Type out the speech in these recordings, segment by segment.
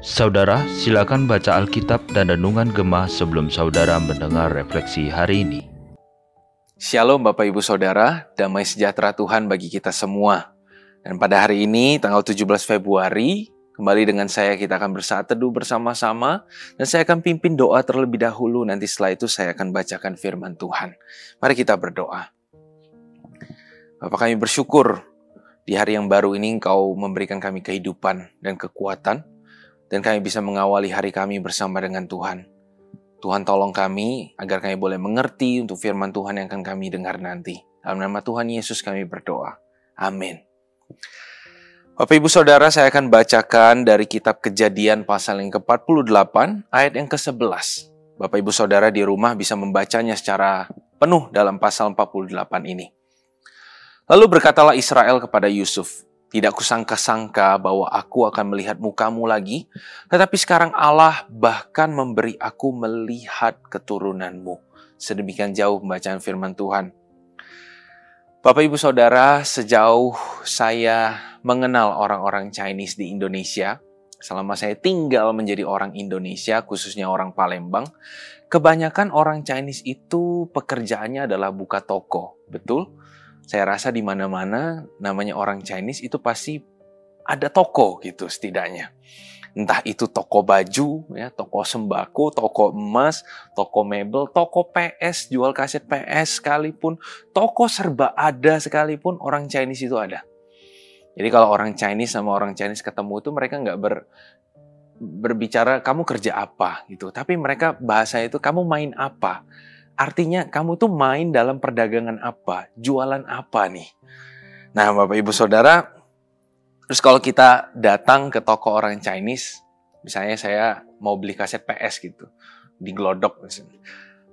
Saudara, silakan baca Alkitab dan Renungan Gemah sebelum saudara mendengar refleksi hari ini. Shalom Bapak Ibu Saudara, damai sejahtera Tuhan bagi kita semua. Dan pada hari ini, tanggal 17 Februari, kembali dengan saya kita akan bersaat teduh bersama-sama. Dan saya akan pimpin doa terlebih dahulu, nanti setelah itu saya akan bacakan firman Tuhan. Mari kita berdoa. Bapak kami bersyukur di hari yang baru ini Engkau memberikan kami kehidupan dan kekuatan dan kami bisa mengawali hari kami bersama dengan Tuhan. Tuhan tolong kami agar kami boleh mengerti untuk firman Tuhan yang akan kami dengar nanti. Dalam nama Tuhan Yesus kami berdoa. Amin. Bapak Ibu Saudara, saya akan bacakan dari kitab Kejadian pasal yang ke-48 ayat yang ke-11. Bapak Ibu Saudara di rumah bisa membacanya secara penuh dalam pasal 48 ini. Lalu berkatalah Israel kepada Yusuf, tidak kusangka-sangka bahwa aku akan melihat mukamu lagi, tetapi sekarang Allah bahkan memberi aku melihat keturunanmu. Sedemikian jauh pembacaan firman Tuhan. Bapak Ibu Saudara, sejauh saya mengenal orang-orang Chinese di Indonesia, selama saya tinggal menjadi orang Indonesia, khususnya orang Palembang, kebanyakan orang Chinese itu pekerjaannya adalah buka toko, betul? Saya rasa di mana-mana namanya orang Chinese itu pasti ada toko gitu setidaknya. Entah itu toko baju, ya, toko sembako, toko emas, toko mebel, toko PS, jual kaset PS sekalipun, toko serba ada sekalipun orang Chinese itu ada. Jadi kalau orang Chinese sama orang Chinese ketemu itu mereka nggak ber, berbicara kamu kerja apa gitu, tapi mereka bahasa itu kamu main apa Artinya kamu tuh main dalam perdagangan apa, jualan apa nih. Nah Bapak Ibu Saudara, terus kalau kita datang ke toko orang Chinese, misalnya saya mau beli kaset PS gitu, di Glodok misalnya.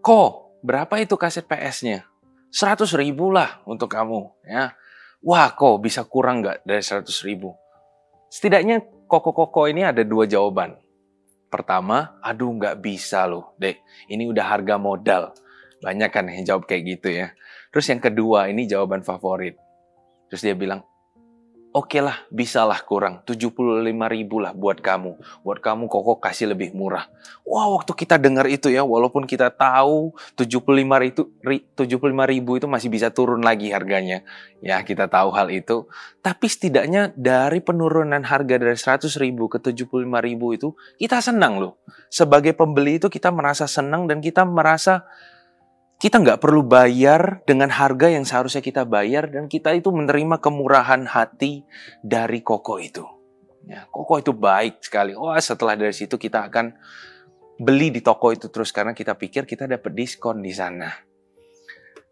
Kok, berapa itu kaset PS-nya? 100 ribu lah untuk kamu. ya. Wah kok bisa kurang nggak dari 100 ribu? Setidaknya koko-koko ini ada dua jawaban. Pertama, aduh nggak bisa loh, dek. Ini udah harga modal. Banyak kan yang jawab kayak gitu ya. Terus yang kedua, ini jawaban favorit. Terus dia bilang, oke okay lah, bisalah kurang. 75 ribu lah buat kamu. Buat kamu kok kasih lebih murah. Wah, waktu kita dengar itu ya, walaupun kita tahu 75 itu 75 ribu itu masih bisa turun lagi harganya. Ya, kita tahu hal itu. Tapi setidaknya dari penurunan harga dari 100 ribu ke 75 ribu itu, kita senang loh. Sebagai pembeli itu kita merasa senang dan kita merasa kita nggak perlu bayar dengan harga yang seharusnya kita bayar dan kita itu menerima kemurahan hati dari koko itu. Ya, koko itu baik sekali. Wah, setelah dari situ kita akan beli di toko itu terus karena kita pikir kita dapat diskon di sana.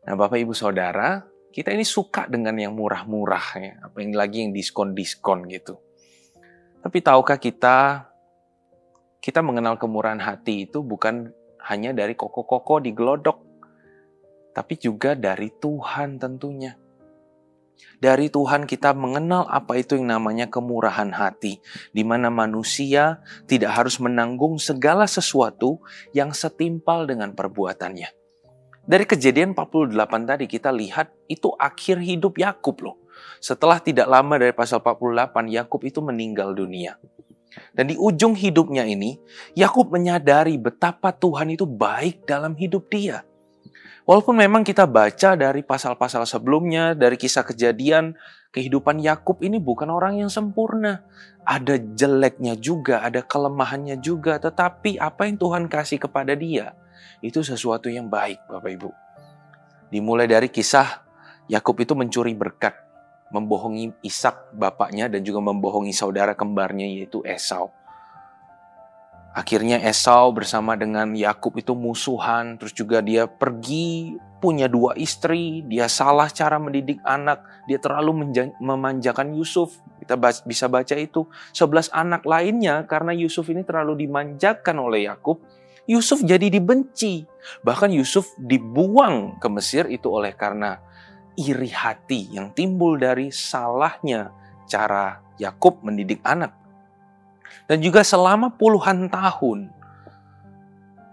Nah, Bapak Ibu Saudara, kita ini suka dengan yang murah-murah ya, apa yang lagi yang diskon-diskon gitu. Tapi tahukah kita kita mengenal kemurahan hati itu bukan hanya dari koko-koko di gelodok tapi juga dari Tuhan tentunya. Dari Tuhan kita mengenal apa itu yang namanya kemurahan hati, di mana manusia tidak harus menanggung segala sesuatu yang setimpal dengan perbuatannya. Dari kejadian 48 tadi kita lihat itu akhir hidup Yakub loh. Setelah tidak lama dari pasal 48, Yakub itu meninggal dunia. Dan di ujung hidupnya ini, Yakub menyadari betapa Tuhan itu baik dalam hidup dia. Walaupun memang kita baca dari pasal-pasal sebelumnya, dari kisah kejadian, kehidupan Yakub ini bukan orang yang sempurna. Ada jeleknya juga, ada kelemahannya juga, tetapi apa yang Tuhan kasih kepada dia itu sesuatu yang baik, Bapak Ibu. Dimulai dari kisah Yakub itu mencuri berkat, membohongi Ishak bapaknya dan juga membohongi saudara kembarnya yaitu Esau. Akhirnya Esau bersama dengan Yakub itu musuhan, terus juga dia pergi punya dua istri, dia salah cara mendidik anak, dia terlalu memanjakan Yusuf. Kita bisa baca itu. Sebelas anak lainnya karena Yusuf ini terlalu dimanjakan oleh Yakub, Yusuf jadi dibenci. Bahkan Yusuf dibuang ke Mesir itu oleh karena iri hati yang timbul dari salahnya cara Yakub mendidik anak. Dan juga selama puluhan tahun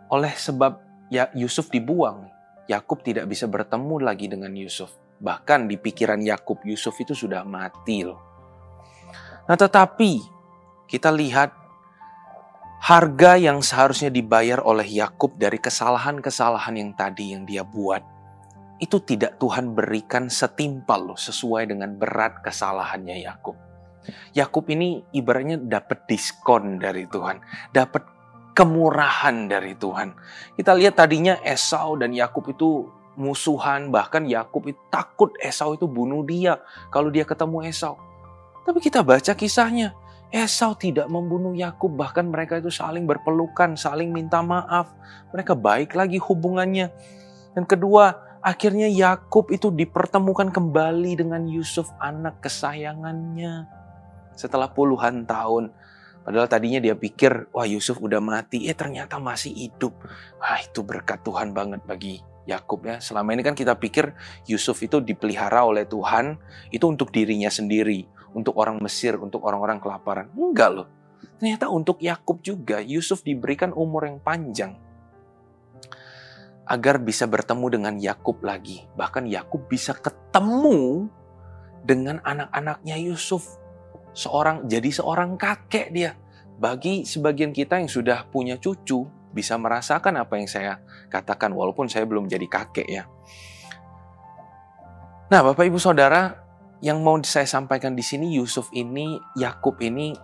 oleh sebab ya Yusuf dibuang, Yakub tidak bisa bertemu lagi dengan Yusuf. Bahkan di pikiran Yakub, Yusuf itu sudah mati loh. Nah, tetapi kita lihat harga yang seharusnya dibayar oleh Yakub dari kesalahan-kesalahan yang tadi yang dia buat itu tidak Tuhan berikan setimpal loh sesuai dengan berat kesalahannya Yakub. Yakub ini ibaratnya dapat diskon dari Tuhan, dapat kemurahan dari Tuhan. Kita lihat tadinya Esau dan Yakub itu musuhan, bahkan Yakub itu takut Esau itu bunuh dia kalau dia ketemu Esau. Tapi kita baca kisahnya, Esau tidak membunuh Yakub, bahkan mereka itu saling berpelukan, saling minta maaf. Mereka baik lagi hubungannya. Dan kedua, akhirnya Yakub itu dipertemukan kembali dengan Yusuf anak kesayangannya. Setelah puluhan tahun, padahal tadinya dia pikir, wah Yusuf udah mati, eh ternyata masih hidup. Wah itu berkat Tuhan banget bagi Yakub ya. Selama ini kan kita pikir Yusuf itu dipelihara oleh Tuhan, itu untuk dirinya sendiri, untuk orang Mesir, untuk orang-orang kelaparan. Enggak loh. Ternyata untuk Yakub juga Yusuf diberikan umur yang panjang agar bisa bertemu dengan Yakub lagi. Bahkan Yakub bisa ketemu dengan anak-anaknya Yusuf. Seorang jadi seorang kakek dia. Bagi sebagian kita yang sudah punya cucu bisa merasakan apa yang saya katakan walaupun saya belum jadi kakek ya. Nah, Bapak Ibu Saudara, yang mau saya sampaikan di sini Yusuf ini, Yakub ini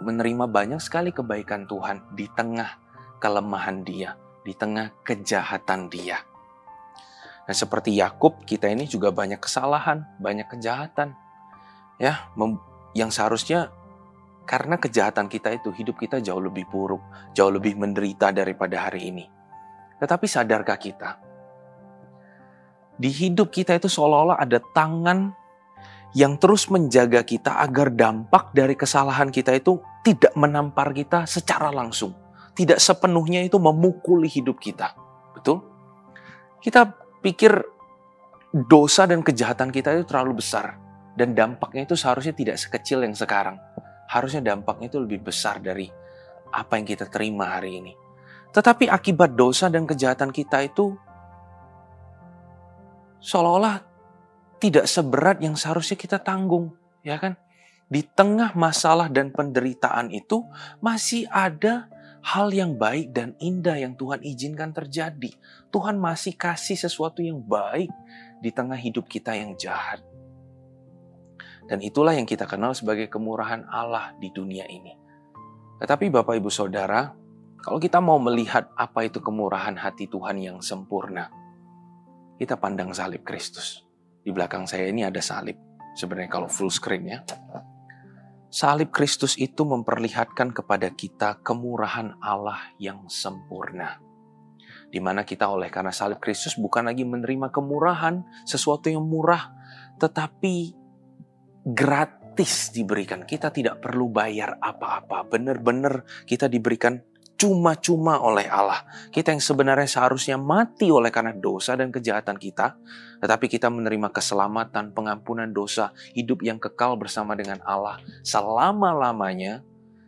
menerima banyak sekali kebaikan Tuhan di tengah kelemahan dia di tengah kejahatan dia. Nah, seperti Yakub, kita ini juga banyak kesalahan, banyak kejahatan. Ya, yang seharusnya karena kejahatan kita itu hidup kita jauh lebih buruk, jauh lebih menderita daripada hari ini. Tetapi sadarkah kita? Di hidup kita itu seolah-olah ada tangan yang terus menjaga kita agar dampak dari kesalahan kita itu tidak menampar kita secara langsung tidak sepenuhnya itu memukuli hidup kita. Betul? Kita pikir dosa dan kejahatan kita itu terlalu besar. Dan dampaknya itu seharusnya tidak sekecil yang sekarang. Harusnya dampaknya itu lebih besar dari apa yang kita terima hari ini. Tetapi akibat dosa dan kejahatan kita itu seolah-olah tidak seberat yang seharusnya kita tanggung, ya kan? Di tengah masalah dan penderitaan itu masih ada hal yang baik dan indah yang Tuhan izinkan terjadi. Tuhan masih kasih sesuatu yang baik di tengah hidup kita yang jahat. Dan itulah yang kita kenal sebagai kemurahan Allah di dunia ini. Tetapi Bapak Ibu Saudara, kalau kita mau melihat apa itu kemurahan hati Tuhan yang sempurna, kita pandang salib Kristus. Di belakang saya ini ada salib. Sebenarnya kalau full screen ya. Salib Kristus itu memperlihatkan kepada kita kemurahan Allah yang sempurna. Di mana kita oleh karena salib Kristus bukan lagi menerima kemurahan, sesuatu yang murah, tetapi gratis diberikan. Kita tidak perlu bayar apa-apa. Benar-benar kita diberikan cuma-cuma oleh Allah. Kita yang sebenarnya seharusnya mati oleh karena dosa dan kejahatan kita, tetapi kita menerima keselamatan, pengampunan dosa, hidup yang kekal bersama dengan Allah selama-lamanya,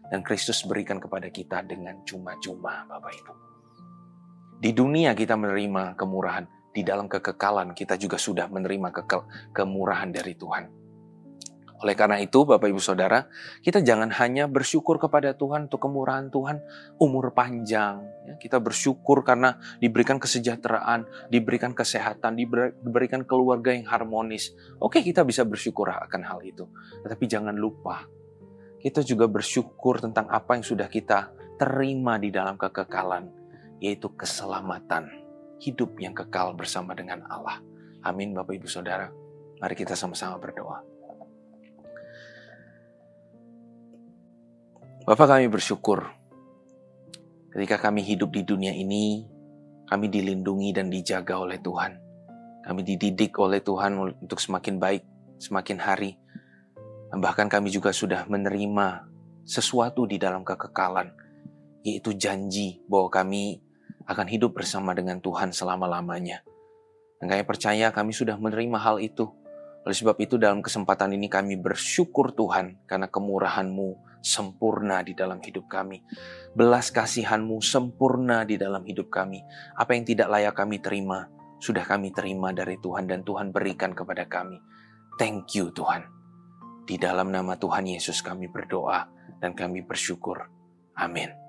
dan Kristus berikan kepada kita dengan cuma-cuma, Bapak Ibu. Di dunia kita menerima kemurahan, di dalam kekekalan kita juga sudah menerima kekel, kemurahan dari Tuhan. Oleh karena itu, Bapak Ibu Saudara, kita jangan hanya bersyukur kepada Tuhan untuk kemurahan Tuhan, umur panjang. Ya, kita bersyukur karena diberikan kesejahteraan, diberikan kesehatan, diberikan keluarga yang harmonis. Oke, kita bisa bersyukur akan hal itu. Tetapi jangan lupa, kita juga bersyukur tentang apa yang sudah kita terima di dalam kekekalan, yaitu keselamatan, hidup yang kekal bersama dengan Allah. Amin Bapak Ibu Saudara. Mari kita sama-sama berdoa. Bapak kami bersyukur ketika kami hidup di dunia ini, kami dilindungi dan dijaga oleh Tuhan. Kami dididik oleh Tuhan untuk semakin baik, semakin hari. Bahkan kami juga sudah menerima sesuatu di dalam kekekalan, yaitu janji bahwa kami akan hidup bersama dengan Tuhan selama-lamanya. Dan kami percaya kami sudah menerima hal itu. Oleh sebab itu dalam kesempatan ini kami bersyukur Tuhan karena kemurahan-Mu sempurna di dalam hidup kami. Belas kasihanmu sempurna di dalam hidup kami. Apa yang tidak layak kami terima, sudah kami terima dari Tuhan dan Tuhan berikan kepada kami. Thank you Tuhan. Di dalam nama Tuhan Yesus kami berdoa dan kami bersyukur. Amin.